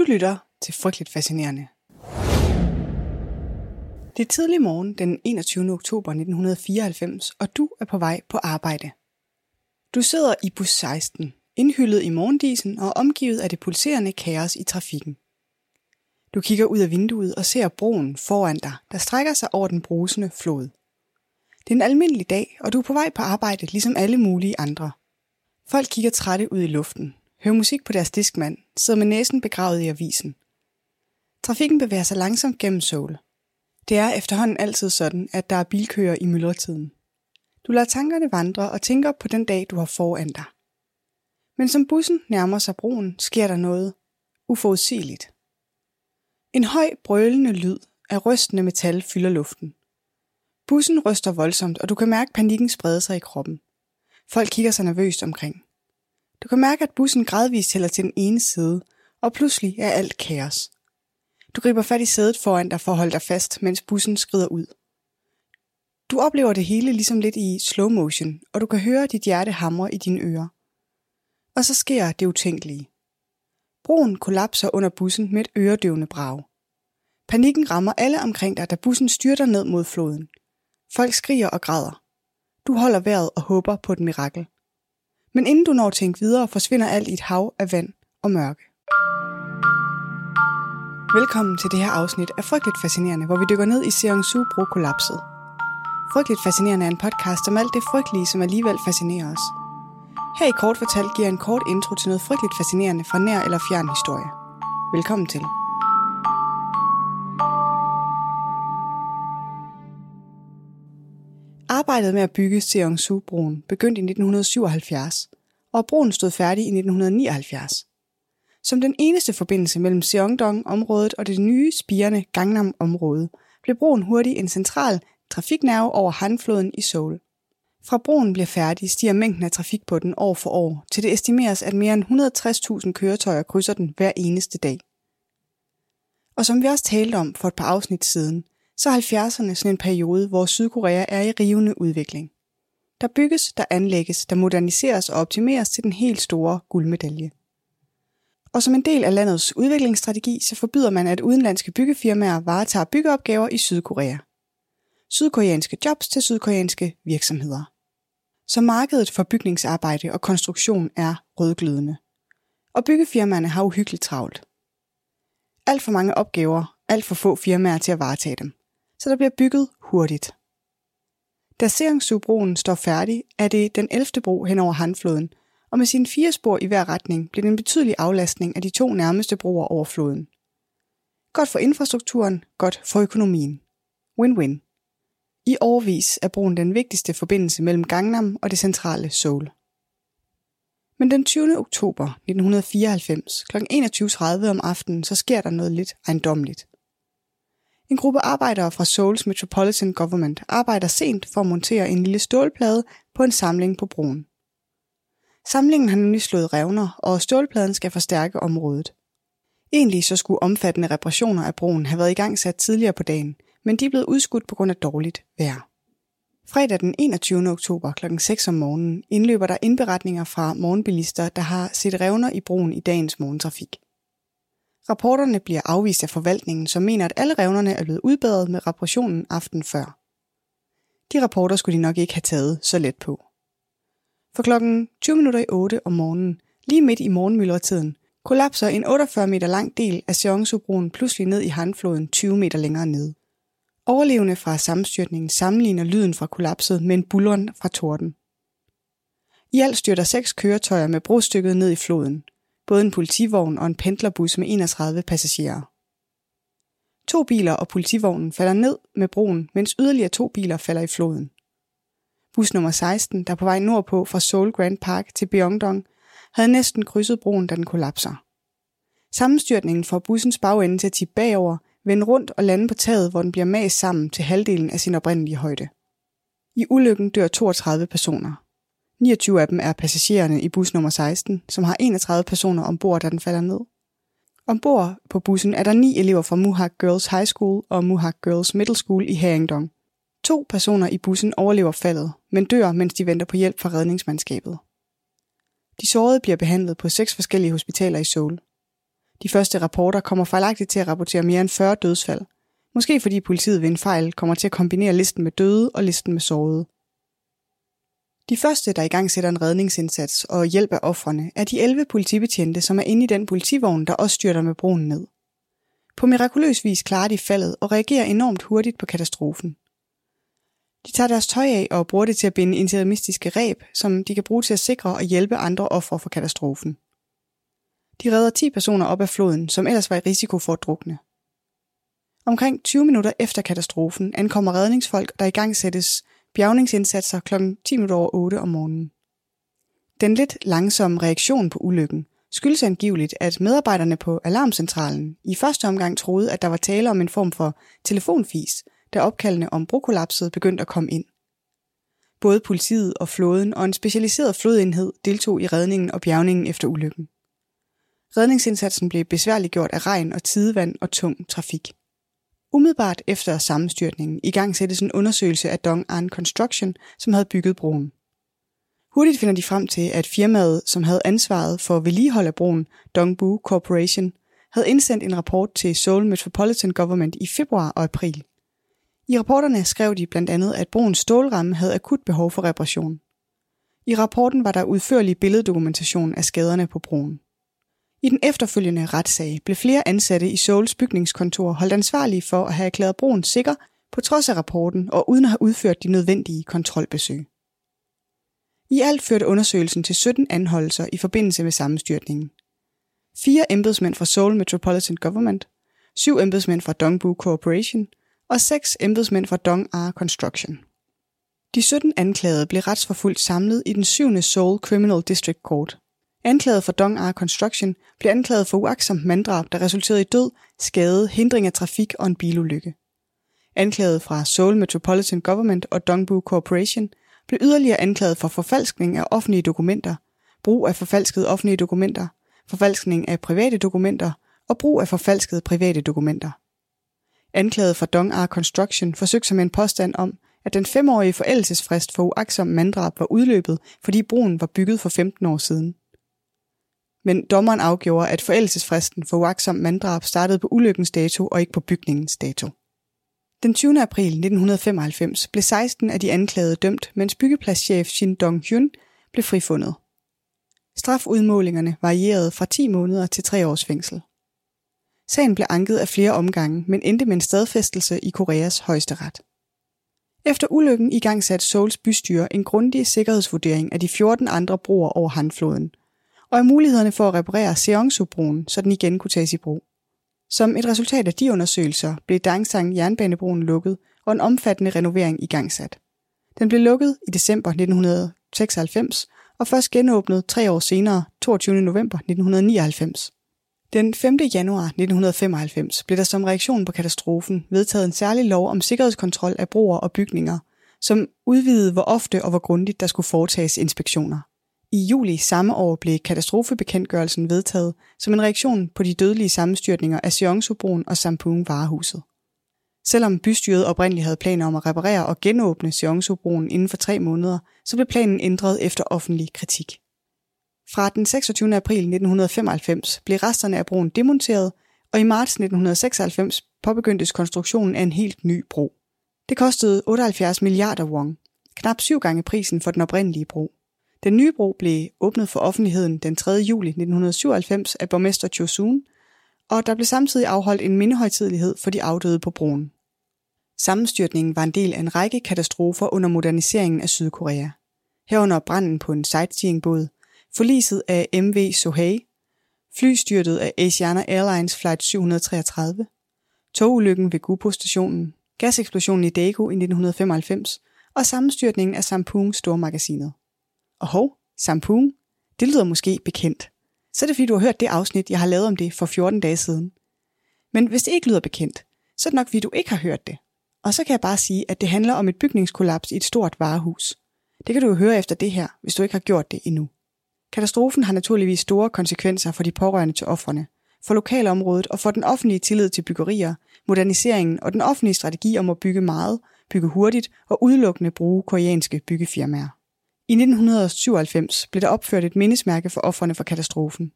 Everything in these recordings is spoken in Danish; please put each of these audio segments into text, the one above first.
Du lytter til Frygteligt Fascinerende. Det er tidlig morgen den 21. oktober 1994, og du er på vej på arbejde. Du sidder i bus 16, indhyllet i morgendisen og omgivet af det pulserende kaos i trafikken. Du kigger ud af vinduet og ser broen foran dig, der strækker sig over den brusende flod. Det er en almindelig dag, og du er på vej på arbejde ligesom alle mulige andre. Folk kigger trætte ud i luften, hører musik på deres diskmand, sidder med næsen begravet i avisen. Trafikken bevæger sig langsomt gennem Seoul. Det er efterhånden altid sådan, at der er bilkøer i myldretiden. Du lader tankerne vandre og tænker på den dag, du har foran dig. Men som bussen nærmer sig broen, sker der noget uforudsigeligt. En høj, brølende lyd af rystende metal fylder luften. Bussen ryster voldsomt, og du kan mærke panikken sprede sig i kroppen. Folk kigger sig nervøst omkring. Du kan mærke, at bussen gradvist hælder til den ene side, og pludselig er alt kaos. Du griber fat i sædet foran dig for at holde dig fast, mens bussen skrider ud. Du oplever det hele ligesom lidt i slow motion, og du kan høre dit hjerte hamre i dine ører. Og så sker det utænkelige. Broen kollapser under bussen med et øredøvende brag. Panikken rammer alle omkring dig, da bussen styrter ned mod floden. Folk skriger og græder. Du holder vejret og håber på et mirakel. Men inden du når at tænke videre, forsvinder alt i et hav af vand og mørke. Velkommen til det her afsnit af Frygteligt Fascinerende, hvor vi dykker ned i Seongsu Subro kollapset. Frygteligt Fascinerende er en podcast om alt det frygtelige, som alligevel fascinerer os. Her i kort fortalt giver jeg en kort intro til noget frygteligt fascinerende fra nær eller fjern historie. Velkommen til. Arbejdet med at bygge Seongsu-broen begyndte i 1977, og broen stod færdig i 1979. Som den eneste forbindelse mellem Seongdong-området og det nye spirende Gangnam-område, blev broen hurtigt en central trafiknerve over Hanfloden i Seoul. Fra broen bliver færdig, stiger mængden af trafik på den år for år, til det estimeres, at mere end 160.000 køretøjer krydser den hver eneste dag. Og som vi også talte om for et par afsnit siden, så er 70'erne sådan en periode, hvor Sydkorea er i rivende udvikling. Der bygges, der anlægges, der moderniseres og optimeres til den helt store guldmedalje. Og som en del af landets udviklingsstrategi, så forbyder man, at udenlandske byggefirmaer varetager byggeopgaver i Sydkorea. Sydkoreanske jobs til sydkoreanske virksomheder. Så markedet for bygningsarbejde og konstruktion er rødglødende. Og byggefirmaerne har uhyggeligt travlt. Alt for mange opgaver, alt for få firmaer til at varetage dem så der bliver bygget hurtigt. Da Seongsu-broen står færdig, er det den 11. bro hen over Hanfloden, og med sine fire spor i hver retning bliver det en betydelig aflastning af de to nærmeste broer over floden. Godt for infrastrukturen, godt for økonomien. Win-win. I årvis er broen den vigtigste forbindelse mellem Gangnam og det centrale Seoul. Men den 20. oktober 1994 kl. 21.30 om aftenen, så sker der noget lidt ejendomligt. En gruppe arbejdere fra Seoul's Metropolitan Government arbejder sent for at montere en lille stålplade på en samling på broen. Samlingen har nemlig slået revner, og stålpladen skal forstærke området. Egentlig så skulle omfattende reparationer af broen have været i gang sat tidligere på dagen, men de er blevet udskudt på grund af dårligt vejr. Fredag den 21. oktober kl. 6 om morgenen indløber der indberetninger fra morgenbilister, der har set revner i broen i dagens morgentrafik. Rapporterne bliver afvist af forvaltningen, som mener, at alle revnerne er blevet udbedret med reparationen aften før. De rapporter skulle de nok ikke have taget så let på. For klokken 20 minutter i 8 om morgenen, lige midt i morgenmyldretiden, kollapser en 48 meter lang del af Seonsobroen pludselig ned i Hanfloden 20 meter længere ned. Overlevende fra sammenstyrtningen sammenligner lyden fra kollapset med en bulleren fra torden. I alt styrter seks køretøjer med brostykket ned i floden, både en politivogn og en pendlerbus med 31 passagerer. To biler og politivognen falder ned med broen, mens yderligere to biler falder i floden. Bus nummer 16, der er på vej nordpå fra Seoul Grand Park til Byongdong, havde næsten krydset broen, da den kollapser. Sammenstyrtningen får bussens bagende til at tippe bagover, vende rundt og lande på taget, hvor den bliver mast sammen til halvdelen af sin oprindelige højde. I ulykken dør 32 personer. 29 af dem er passagererne i bus nummer 16, som har 31 personer ombord, da den falder ned. Ombord på bussen er der ni elever fra Muhak Girls High School og Muhak Girls Middle School i Haringdong. To personer i bussen overlever faldet, men dør, mens de venter på hjælp fra redningsmandskabet. De sårede bliver behandlet på seks forskellige hospitaler i Seoul. De første rapporter kommer fejlagtigt til at rapportere mere end 40 dødsfald. Måske fordi politiet ved en fejl kommer til at kombinere listen med døde og listen med sårede. De første, der i gang sætter en redningsindsats og hjælper offrene, er de 11 politibetjente, som er inde i den politivogn, der også styrter med broen ned. På mirakuløs vis klarer de faldet og reagerer enormt hurtigt på katastrofen. De tager deres tøj af og bruger det til at binde interimistiske reb, som de kan bruge til at sikre og hjælpe andre ofre for katastrofen. De redder 10 personer op af floden, som ellers var i risiko for at drukne. Omkring 20 minutter efter katastrofen ankommer redningsfolk, der i gang sættes bjergningsindsatser kl. 10 over 8 om morgenen. Den lidt langsomme reaktion på ulykken skyldes angiveligt, at medarbejderne på alarmcentralen i første omgang troede, at der var tale om en form for telefonfis, da opkaldene om brokollapset begyndte at komme ind. Både politiet og flåden og en specialiseret flodenhed deltog i redningen og bjergningen efter ulykken. Redningsindsatsen blev besværliggjort af regn og tidevand og tung trafik. Umiddelbart efter sammenstyrtningen i gang sættes en undersøgelse af Dong An Construction, som havde bygget broen. Hurtigt finder de frem til, at firmaet, som havde ansvaret for vedligehold af broen, Dongbu Corporation, havde indsendt en rapport til Seoul Metropolitan Government i februar og april. I rapporterne skrev de blandt andet, at broens stålramme havde akut behov for reparation. I rapporten var der udførlig billeddokumentation af skaderne på broen. I den efterfølgende retssag blev flere ansatte i Souls bygningskontor holdt ansvarlige for at have erklæret broen sikker på trods af rapporten og uden at have udført de nødvendige kontrolbesøg. I alt førte undersøgelsen til 17 anholdelser i forbindelse med sammenstyrtningen. Fire embedsmænd fra Seoul Metropolitan Government, syv embedsmænd fra Dongbu Corporation og seks embedsmænd fra Dong R Construction. De 17 anklagede blev retsforfulgt samlet i den 7. Seoul Criminal District Court. Anklaget for Dong R Construction blev anklaget for uaksomt manddrab, der resulterede i død, skade, hindring af trafik og en bilulykke. Anklaget fra Seoul Metropolitan Government og Dongbu Corporation blev yderligere anklaget for forfalskning af offentlige dokumenter, brug af forfalskede offentlige dokumenter, forfalskning af private dokumenter og brug af forfalskede private dokumenter. Anklaget for Dong R Construction forsøgte sig med en påstand om, at den femårige forældelsesfrist for uaksom manddrab var udløbet, fordi broen var bygget for 15 år siden. Men dommeren afgjorde, at forældelsesfristen for uaksom manddrab startede på ulykkens dato og ikke på bygningens dato. Den 20. april 1995 blev 16 af de anklagede dømt, mens byggepladschef Shin Dong-hyun blev frifundet. Strafudmålingerne varierede fra 10 måneder til 3 års fængsel. Sagen blev anket af flere omgange, men endte med en stadfæstelse i Koreas højesteret. Efter ulykken i gang satte Seouls bystyre en grundig sikkerhedsvurdering af de 14 andre broer over Hanfloden, og af mulighederne for at reparere Seongsu-broen, så den igen kunne tages i brug. Som et resultat af de undersøgelser blev Dangsang jernbanebroen lukket og en omfattende renovering igangsat. Den blev lukket i december 1996 og først genåbnet tre år senere, 22. november 1999. Den 5. januar 1995 blev der som reaktion på katastrofen vedtaget en særlig lov om sikkerhedskontrol af broer og bygninger, som udvidede hvor ofte og hvor grundigt der skulle foretages inspektioner. I juli samme år blev katastrofebekendtgørelsen vedtaget som en reaktion på de dødelige sammenstyrtninger af Seongsu-broen og Sampung varehuset. Selvom bystyret oprindeligt havde planer om at reparere og genåbne Seongsu-broen inden for tre måneder, så blev planen ændret efter offentlig kritik. Fra den 26. april 1995 blev resterne af broen demonteret, og i marts 1996 påbegyndtes konstruktionen af en helt ny bro. Det kostede 78 milliarder won, knap syv gange prisen for den oprindelige bro. Den nye bro blev åbnet for offentligheden den 3. juli 1997 af borgmester Cho Soon, og der blev samtidig afholdt en mindehøjtidlighed for de afdøde på broen. Sammenstyrtningen var en del af en række katastrofer under moderniseringen af Sydkorea. Herunder branden på en sightseeingbåd, forliset af MV Sohae, flystyrtet af Asiana Airlines Flight 733, togulykken ved Gupo-stationen, gaseksplosionen i Daegu i 1995 og sammenstyrtningen af Sampung Stormagasinet. Og hov, Sampoon, det lyder måske bekendt. Så er det fordi, du har hørt det afsnit, jeg har lavet om det for 14 dage siden. Men hvis det ikke lyder bekendt, så er det nok fordi, du ikke har hørt det. Og så kan jeg bare sige, at det handler om et bygningskollaps i et stort varehus. Det kan du jo høre efter det her, hvis du ikke har gjort det endnu. Katastrofen har naturligvis store konsekvenser for de pårørende til offrene, for lokalområdet og for den offentlige tillid til byggerier, moderniseringen og den offentlige strategi om at bygge meget, bygge hurtigt og udelukkende bruge koreanske byggefirmaer. I 1997 blev der opført et mindesmærke for offerne for katastrofen.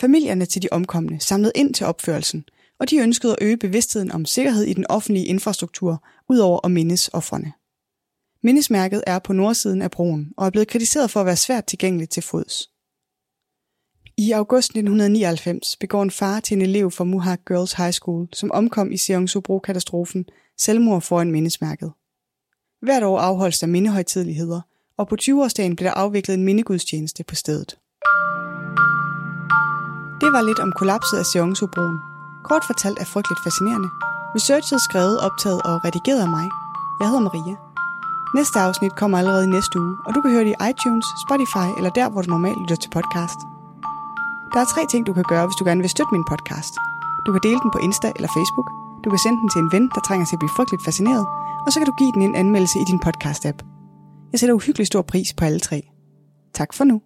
Familierne til de omkomne samlede ind til opførelsen, og de ønskede at øge bevidstheden om sikkerhed i den offentlige infrastruktur, udover at mindes offerne. Mindesmærket er på nordsiden af broen og er blevet kritiseret for at være svært tilgængeligt til fods. I august 1999 begår en far til en elev fra Muhak Girls High School, som omkom i Seongsobro-katastrofen, selvmord foran mindesmærket. Hvert år afholdes der mindehøjtidligheder, og på 20-årsdagen blev der afviklet en mindegudstjeneste på stedet. Det var lidt om kollapset af Seonsobroen. Kort fortalt er frygteligt fascinerende. Researchet skrevet, optaget og redigeret af mig. Jeg hedder Maria. Næste afsnit kommer allerede i næste uge, og du kan høre det i iTunes, Spotify eller der, hvor du normalt lytter til podcast. Der er tre ting, du kan gøre, hvis du gerne vil støtte min podcast. Du kan dele den på Insta eller Facebook. Du kan sende den til en ven, der trænger til at blive frygteligt fascineret. Og så kan du give den en anmeldelse i din podcast-app. Jeg sætter uhyggelig stor pris på alle tre. Tak for nu.